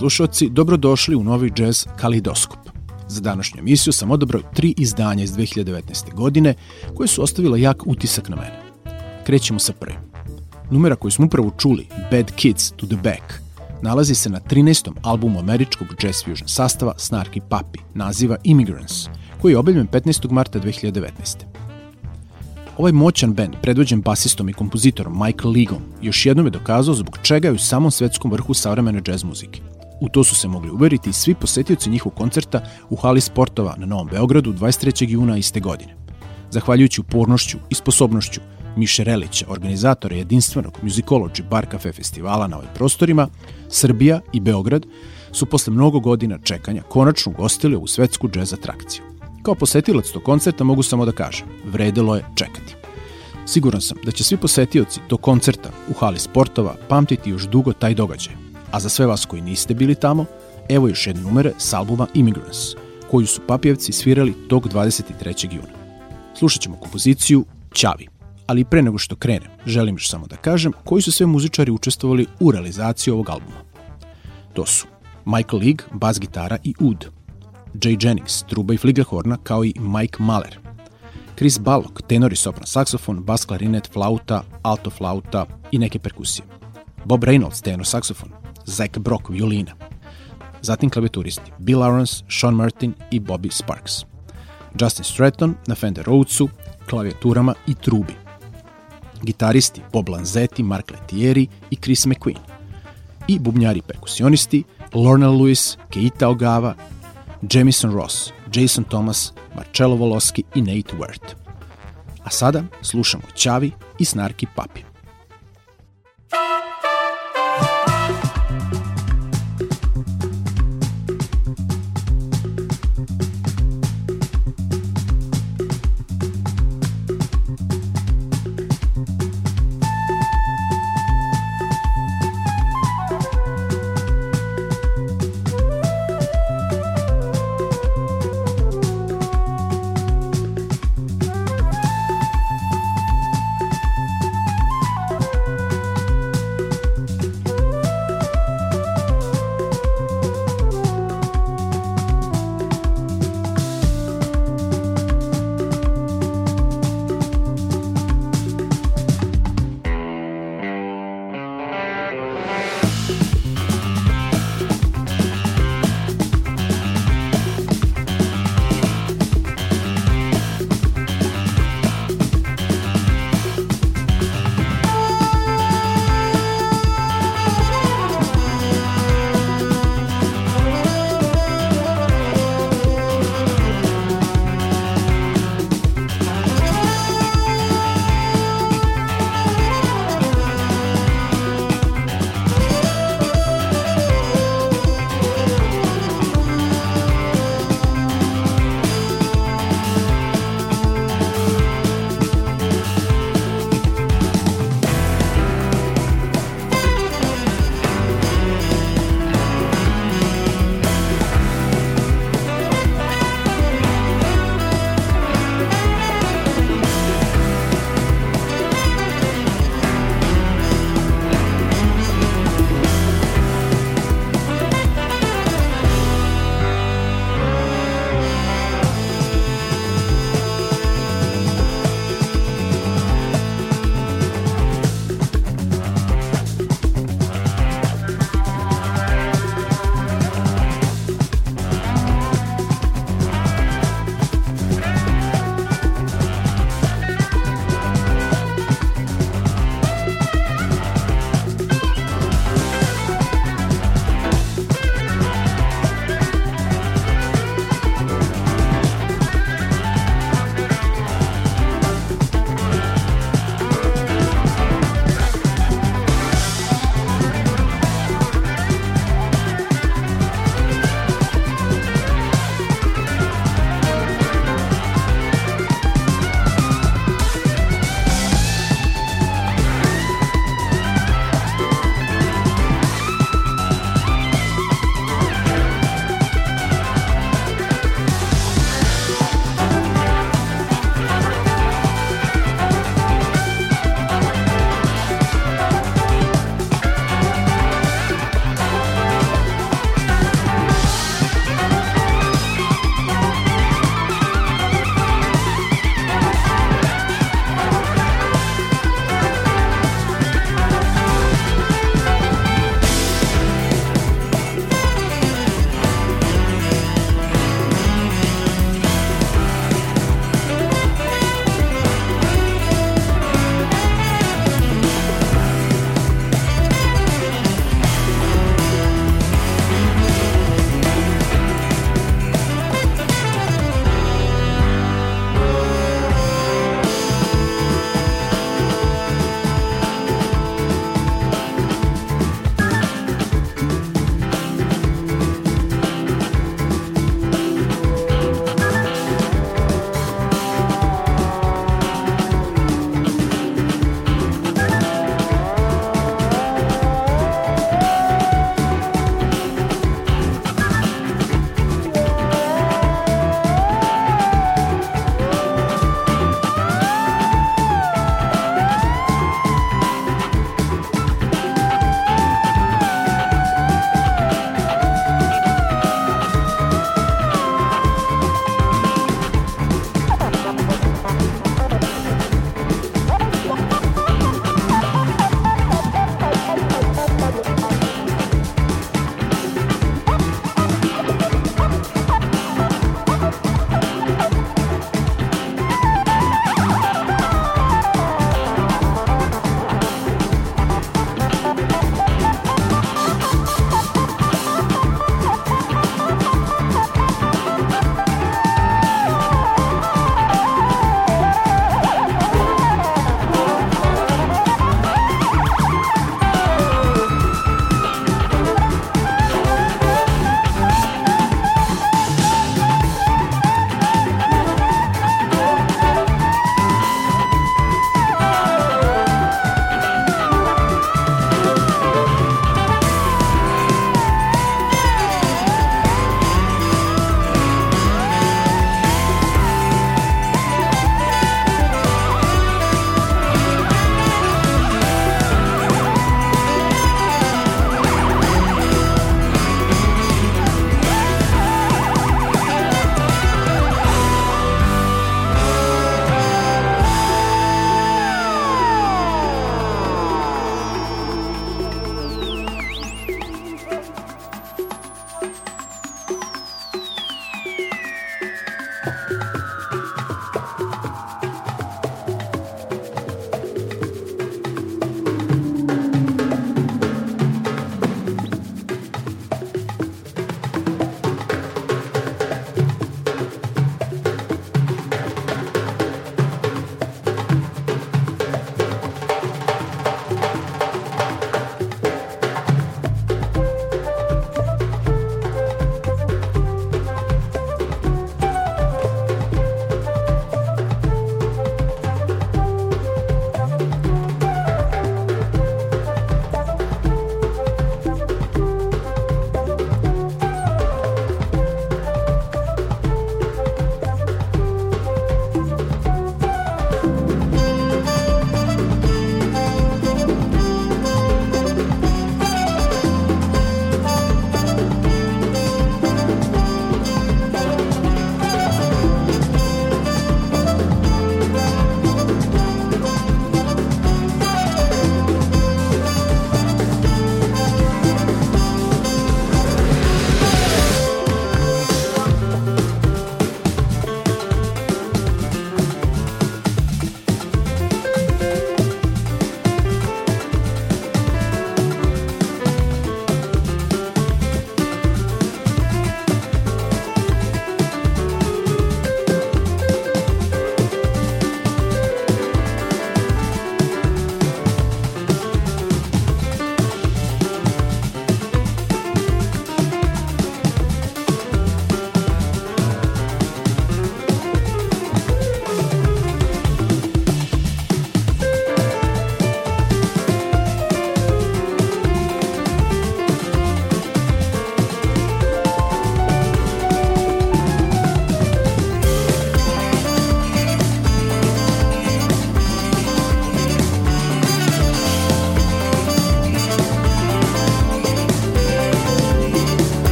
slušalci, dobrodošli u novi jazz Kalidoskop. Za današnju emisiju sam odabrao tri izdanja iz 2019. godine koje su ostavila jak utisak na mene. Krećemo sa prvim. Numera koju smo upravo čuli, Bad Kids to the Back, nalazi se na 13. albumu američkog jazz fusion sastava Snarky Puppy, naziva Immigrants, koji je objavljen 15. marta 2019. Ovaj moćan band, predvođen basistom i kompozitorom Michael Leagom, još jednom je dokazao zbog čega je u samom svetskom vrhu savremene jazz muzike. U to su se mogli uveriti svi posetioci njihovog koncerta u hali sportova na Novom Beogradu 23. juna iste godine. Zahvaljujući upornošću i sposobnošću Miše Relića, organizatora jedinstvenog Musicology Bar Cafe festivala na ovim prostorima, Srbija i Beograd su posle mnogo godina čekanja konačno ugostili ovu svetsku džez atrakciju. Kao posetilac tog koncerta mogu samo da kažem, vredelo je čekati. Siguran sam da će svi posetioci do koncerta u hali sportova pamtiti još dugo taj događaj, A za sve vas koji niste bili tamo, evo još jedne numere s albuma Immigrants, koju su Papijevci svirali tog 23. juna. Slušat ćemo kompoziciju Ćavi. Ali pre nego što krenem, želim još samo da kažem koji su sve muzičari učestvovali u realizaciji ovog albuma. To su Michael League, bas gitara i ud, Jay Jennings, truba i fligelhorna, kao i Mike Mahler, Chris Ballock, tenor i sopran saksofon, bas klarinet, flauta, alto flauta i neke perkusije. Bob Reynolds, tenor saksofon, Zach Brock, violina. Zatim klaveturisti Bill Lawrence, Sean Martin i Bobby Sparks. Justin Stratton na Fender Rhodesu, klavijaturama i trubi. Gitaristi Bob Lanzetti, Mark Letieri i Chris McQueen. I bubnjari perkusionisti Lorna Lewis, Keita Ogava, Jamison Ross, Jason Thomas, Marcello Voloski i Nate Wirt. A sada slušamo Ćavi i Snarki Papi.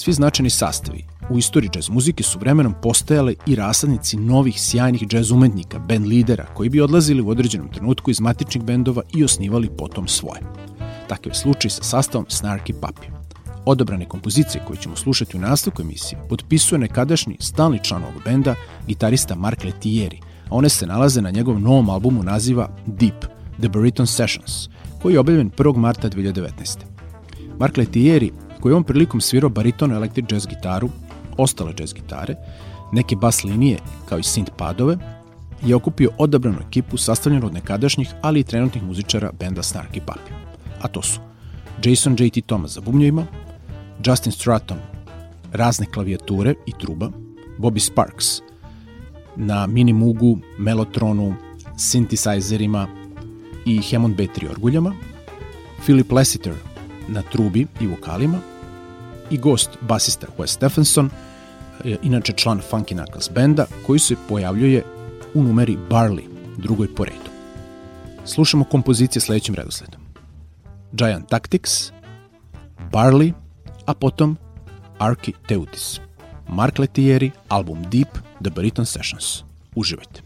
Svi značajni sastavi u istoriji džez muzike su vremenom postajale i rasadnici novih sjajnih džez umetnika, band lidera, koji bi odlazili u određenom trenutku iz matičnih bendova i osnivali potom svoje. Takav je slučaj sa sastavom Snarky Puppy. Odabrane kompozicije koje ćemo slušati u nastavku emisije potpisuje nekadašnji stalni član ovog benda, gitarista Mark Letieri, a one se nalaze na njegovom novom albumu naziva Deep, The Bariton Sessions, koji je objavljen 1. marta 2019. Mark Letieri, koji je ovom prilikom svirao bariton electric jazz gitaru, ostale jazz gitare, neke bas linije kao i synth padove, je okupio odabranu ekipu sastavljenu od nekadašnjih, ali i trenutnih muzičara benda Snarky Puppy. A to su Jason J.T. Thomas za bubnjevima, Justin Stratton razne klavijature i truba, Bobby Sparks na mini mugu, melotronu, synthesizerima i Hammond B3 orguljama, Philip Lessiter na trubi i vokalima i gost basista Wes Stephenson, e, inače član Funky Knuckles benda, koji se pojavljuje u numeri Barley, drugoj po redu. Slušamo kompozicije sledećim redosledom. Giant Tactics, Barley, a potom Arki Teutis. Mark Letieri, album Deep, The Bariton Sessions. Uživajte.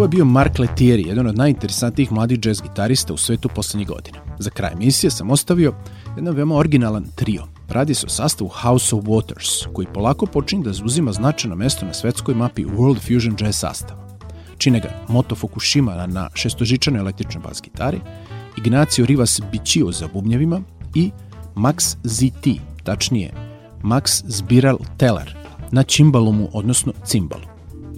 Ovo je bio Mark Letieri, jedan od najinteresantijih mladih jazz gitarista u svetu poslednjih godina. Za kraj emisije sam ostavio jedan veoma originalan trio. Radi se o sastavu House of Waters, koji polako počinje da zauzima značajno mesto na svetskoj mapi World Fusion Jazz sastava. Čine ga Moto Fukushima na šestožičanoj električnoj bas gitari, Ignacio Rivas Bicio za bubnjevima i Max ZT, tačnije Max Zbiral Teller, na čimbalumu, odnosno cimbalu.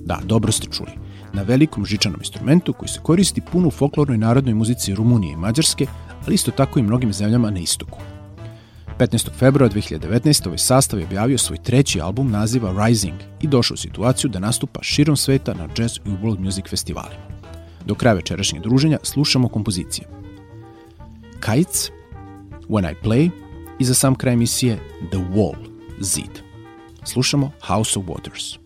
Da, dobro ste čuli. Na velikom žičanom instrumentu koji se koristi puno u folklornoj narodnoj muzici Rumunije i Mađarske, ali isto tako i mnogim zemljama na istoku. 15. februara 2019. ovaj sastav je objavio svoj treći album naziva Rising i došao u situaciju da nastupa širom sveta na jazz i world music festivalima. Do kraja večerašnjeg druženja slušamo kompozicije. Kites, When I Play i za sam kraj emisije The Wall, Zid. Slušamo House of Waters.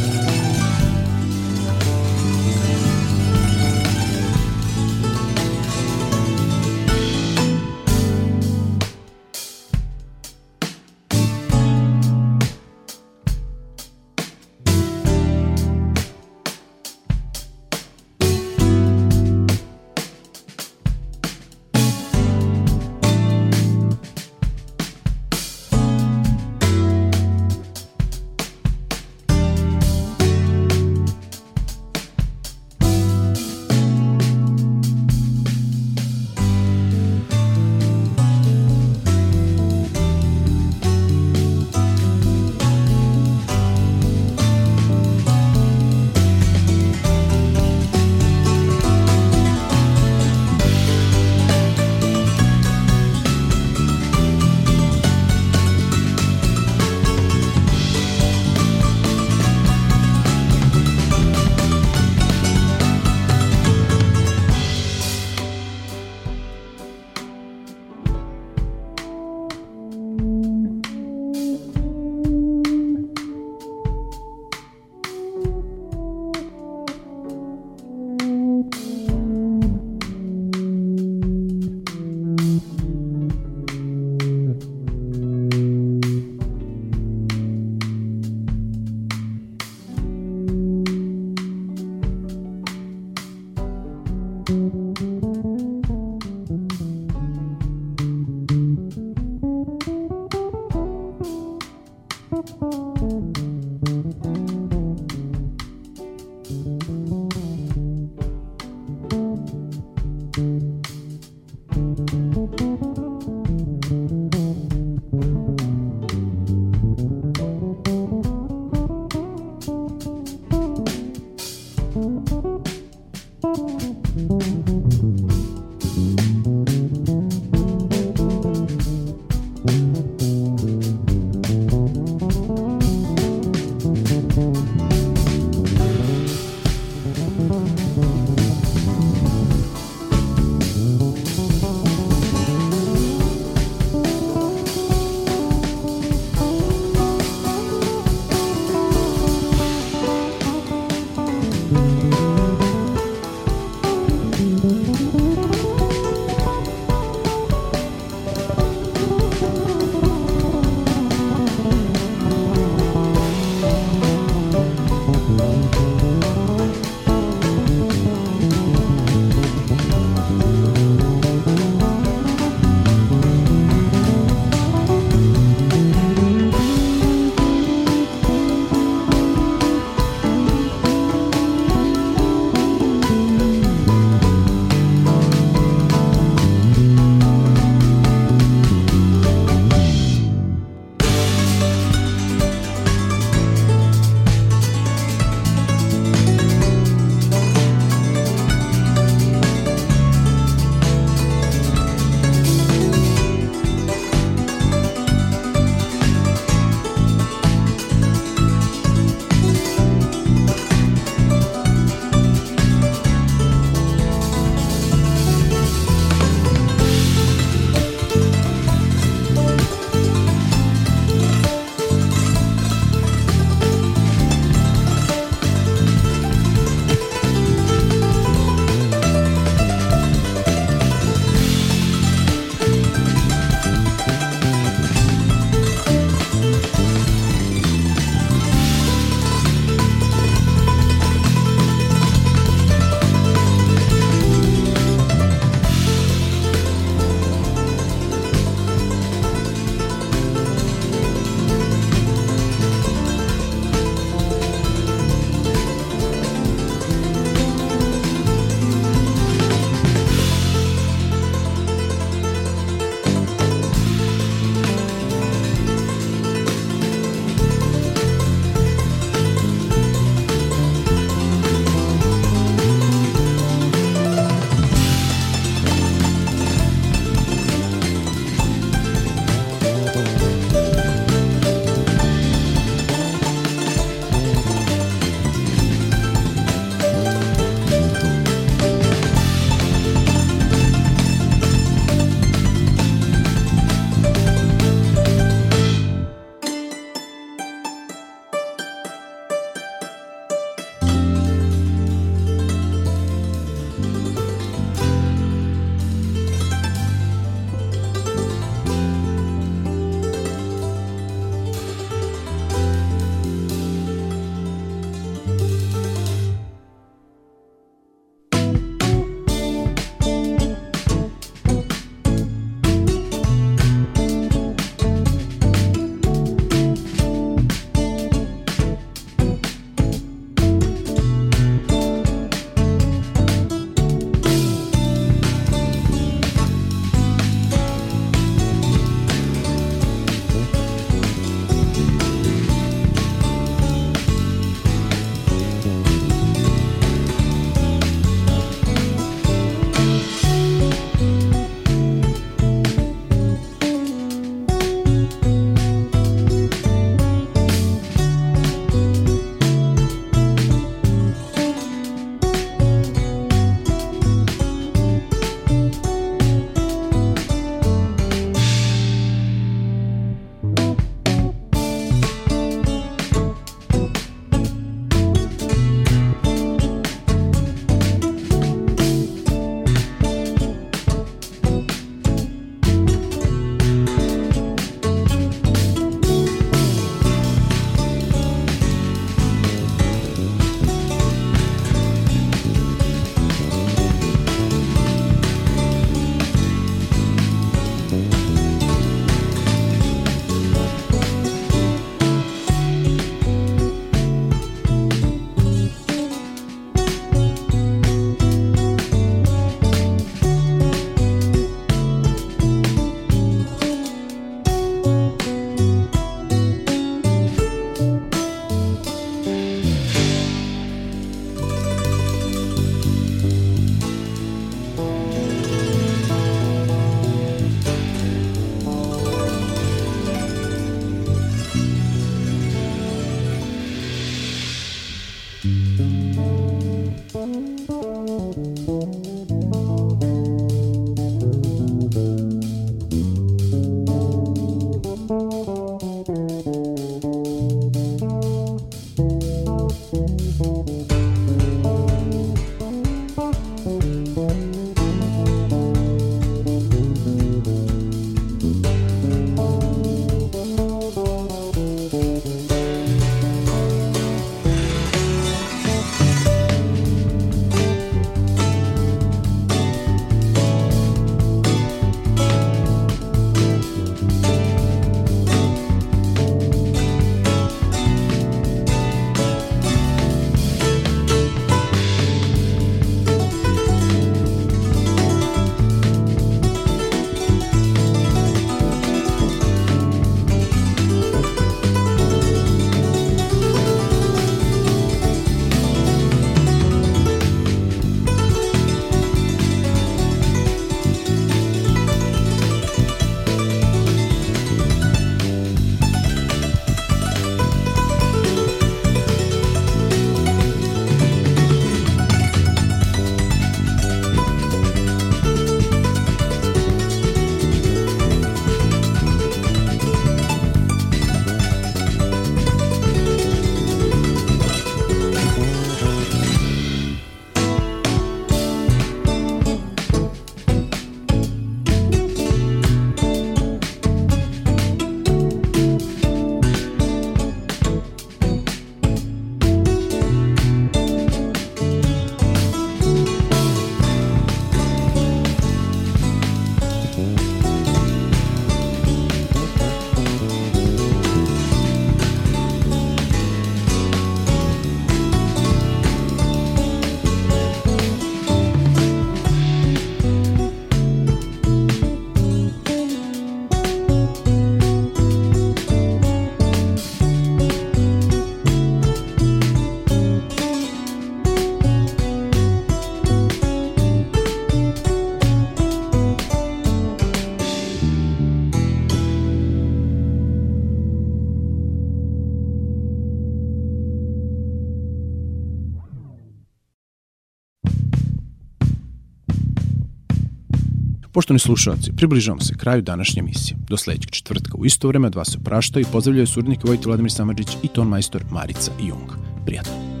Poštovni slušalci, približavamo se kraju današnje emisije. Do sledećeg četvrtka u isto vreme od vas se prašta i pozdravljaju surdnike Vojte Vladimir Samadžić i ton majstor Marica Jung. Prijatno.